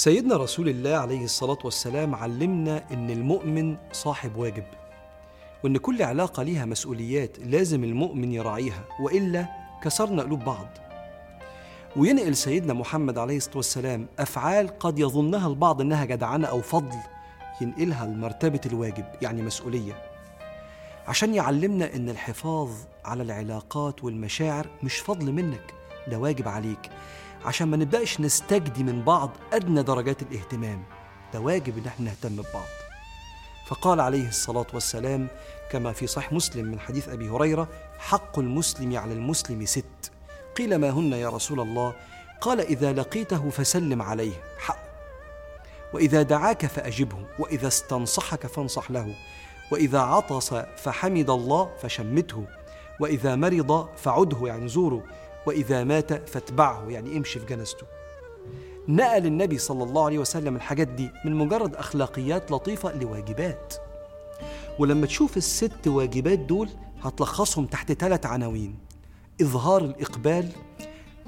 سيدنا رسول الله عليه الصلاة والسلام علمنا إن المؤمن صاحب واجب وإن كل علاقة ليها مسؤوليات لازم المؤمن يراعيها وإلا كسرنا قلوب بعض. وينقل سيدنا محمد عليه الصلاة والسلام أفعال قد يظنها البعض إنها جدعنة أو فضل ينقلها لمرتبة الواجب يعني مسؤولية. عشان يعلمنا إن الحفاظ على العلاقات والمشاعر مش فضل منك ده واجب عليك. عشان ما نبدأش نستجدي من بعض أدنى درجات الاهتمام ده واجب إن إحنا نهتم ببعض. فقال عليه الصلاة والسلام كما في صحيح مسلم من حديث أبي هريرة حق المسلم على المسلم ست. قيل ما هن يا رسول الله؟ قال إذا لقيته فسلم عليه حق. وإذا دعاك فأجبه وإذا استنصحك فانصح له. وإذا عطس فحمد الله فشمته. وإذا مرض فعده يعني زوره وإذا مات فاتبعه يعني امشي في جنازته. نقل النبي صلى الله عليه وسلم الحاجات دي من مجرد أخلاقيات لطيفة لواجبات. ولما تشوف الست واجبات دول هتلخصهم تحت ثلاث عناوين إظهار الإقبال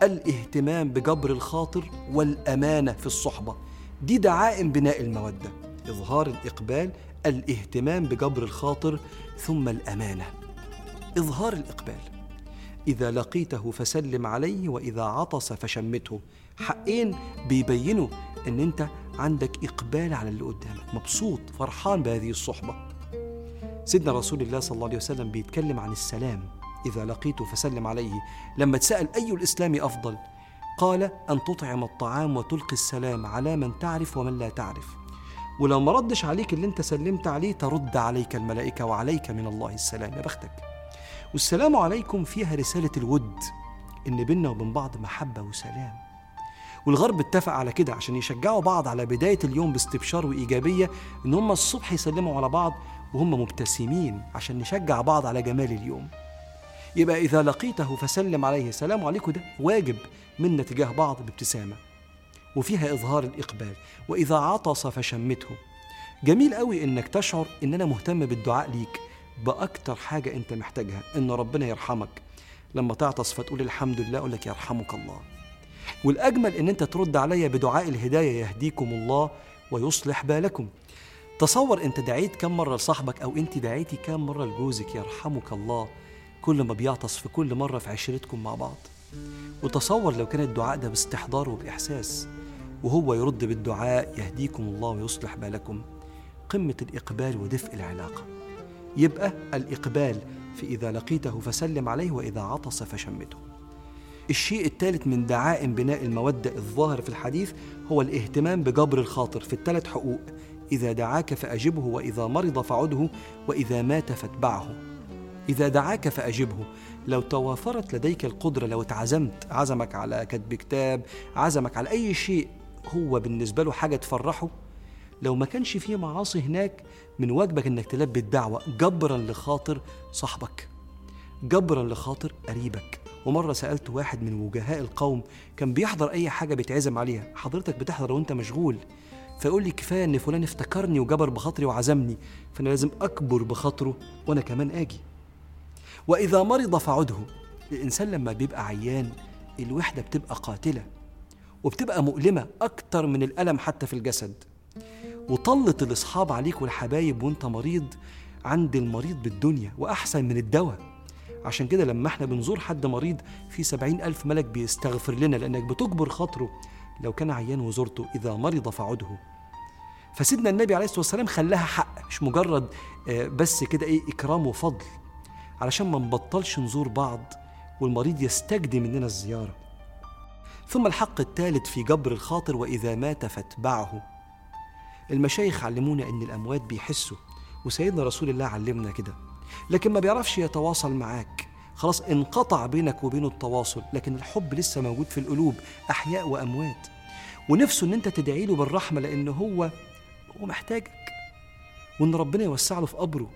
الإهتمام بجبر الخاطر والأمانة في الصحبة. دي دعائم بناء المودة. إظهار الإقبال الإهتمام بجبر الخاطر ثم الأمانة. إظهار الإقبال. إذا لقيته فسلم عليه وإذا عطس فشمته. حقين بيبينوا إن أنت عندك إقبال على اللي قدامك مبسوط فرحان بهذه الصحبة. سيدنا رسول الله صلى الله عليه وسلم بيتكلم عن السلام إذا لقيته فسلم عليه. لما تسأل أي الإسلام أفضل؟ قال أن تطعم الطعام وتلقي السلام على من تعرف ومن لا تعرف. ولو ما ردش عليك اللي أنت سلمت عليه ترد عليك الملائكة وعليك من الله السلام يا بختك. والسلام عليكم فيها رسالة الود إن بيننا وبين بعض محبة وسلام. والغرب اتفق على كده عشان يشجعوا بعض على بداية اليوم باستبشار وإيجابية إن هم الصبح يسلموا على بعض وهم مبتسمين عشان نشجع بعض على جمال اليوم. يبقى إذا لقيته فسلم عليه السلام عليكم ده واجب منا تجاه بعض بابتسامة وفيها إظهار الإقبال. وإذا عطس فشمته. جميل قوي إنك تشعر إن أنا مهتم بالدعاء ليك بأكتر حاجة أنت محتاجها إن ربنا يرحمك. لما تعطس فتقول الحمد لله أقول لك يرحمك الله. والأجمل إن أنت ترد عليا بدعاء الهداية يهديكم الله ويصلح بالكم. تصور أنت دعيت كم مرة لصاحبك أو أنت دعيتي كم مرة لجوزك يرحمك الله كل ما بيعطس في كل مرة في عشرتكم مع بعض. وتصور لو كان الدعاء ده باستحضار وبإحساس وهو يرد بالدعاء يهديكم الله ويصلح بالكم. قمة الإقبال ودفء العلاقة. يبقى الإقبال في إذا لقيته فسلم عليه وإذا عطس فشمته. الشيء الثالث من دعائم بناء المودة الظاهر في الحديث هو الاهتمام بجبر الخاطر في الثلاث حقوق. إذا دعاك فأجبه وإذا مرض فعده وإذا مات فاتبعه. إذا دعاك فأجبه لو توافرت لديك القدرة لو اتعزمت عزمك على كتب كتاب عزمك على أي شيء هو بالنسبة له حاجة تفرحه لو ما كانش فيه معاصي هناك من واجبك إنك تلبي الدعوة جبرا لخاطر صاحبك جبرا لخاطر قريبك. ومرة سألت واحد من وجهاء القوم كان بيحضر أي حاجة بيتعزم عليها. حضرتك بتحضر وأنت مشغول. فيقول لي كفاية إن فلان افتكرني وجبر بخاطري وعزمني فأنا لازم أكبر بخاطره وأنا كمان آجي. وإذا مرض فعده. الإنسان لما بيبقى عيان الوحدة بتبقى قاتلة وبتبقى مؤلمة أكتر من الألم حتى في الجسد. وطلت الأصحاب عليك والحبايب وأنت مريض عند المريض بالدنيا وأحسن من الدواء. عشان كده لما إحنا بنزور حد مريض في سبعين ألف ملك بيستغفر لنا لأنك بتجبر خاطره لو كان عيان وزرته إذا مرض فعده. فسيدنا النبي عليه الصلاة والسلام خلاها حق مش مجرد بس كده إيه إكرام وفضل. علشان ما نبطلش نزور بعض والمريض يستجدي مننا الزيارة. ثم الحق الثالث في جبر الخاطر وإذا مات فاتبعه. المشايخ علمونا إن الأموات بيحسوا وسيدنا رسول الله علمنا كده. لكن ما بيعرفش يتواصل معاك. خلاص انقطع بينك وبينه التواصل لكن الحب لسه موجود في القلوب أحياء وأموات. ونفسه إن أنت تدعي له بالرحمة لأن هو هو محتاجك. وإن ربنا يوسع له في قبره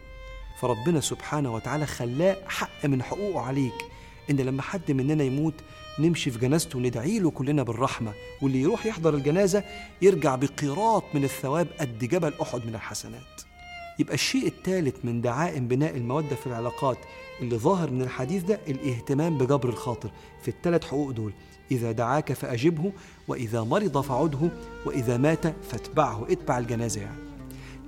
فربنا سبحانه وتعالى خلاه حق من حقوقه عليك. إن لما حد مننا يموت نمشي في جنازته وندعي له كلنا بالرحمة. واللي يروح يحضر الجنازة يرجع بقيراط من الثواب قد جبل أحد من الحسنات. يبقى الشيء الثالث من دعائم بناء المودة في العلاقات اللي ظاهر من الحديث ده الاهتمام بجبر الخاطر في الثلاث حقوق دول. إذا دعاك فأجبه وإذا مرض فعده وإذا مات فاتبعه. اتبع الجنازة يعني.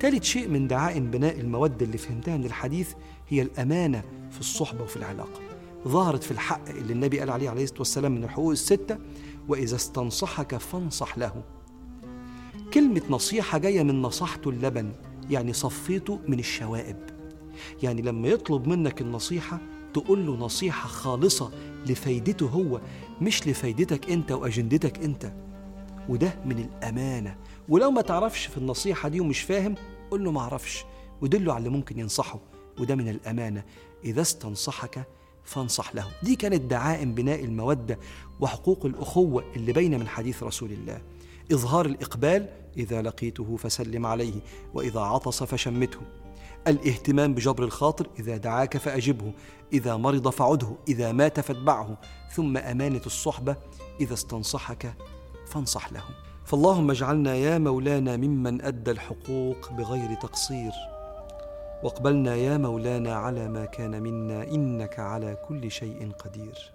ثالث شيء من دعائم بناء المودة اللي فهمتها من الحديث هي الأمانة في الصحبة وفي العلاقة. ظهرت في الحق اللي النبي قال عليه عليه الصلاة والسلام من الحقوق الستة وإذا استنصحك فانصح له. كلمة نصيحة جاية من نصحته اللبن يعني صفيته من الشوائب. يعني لما يطلب منك النصيحة تقول له نصيحة خالصة لفايدته هو مش لفايدتك أنت وأجندتك أنت. وده من الأمانة. ولو ما تعرفش في النصيحة دي ومش فاهم قول له ما أعرفش. ودله على اللي ممكن ينصحه. وده من الأمانة. إذا استنصحك فانصح له دي كانت دعائم بناء المودة وحقوق الأخوة اللي بين من حديث رسول الله. إظهار الإقبال إذا لقيته فسلم عليه وإذا عطس فشمته. الاهتمام بجبر الخاطر إذا دعاك فأجبه إذا مرض فعده إذا مات فاتبعه. ثم أمانة الصحبة إذا استنصحك فانصح له فاللهم اجعلنا يا مولانا ممن أدى الحقوق بغير تقصير. واقبلنا يا مولانا على ما كان منا إنك على كل شيء قدير.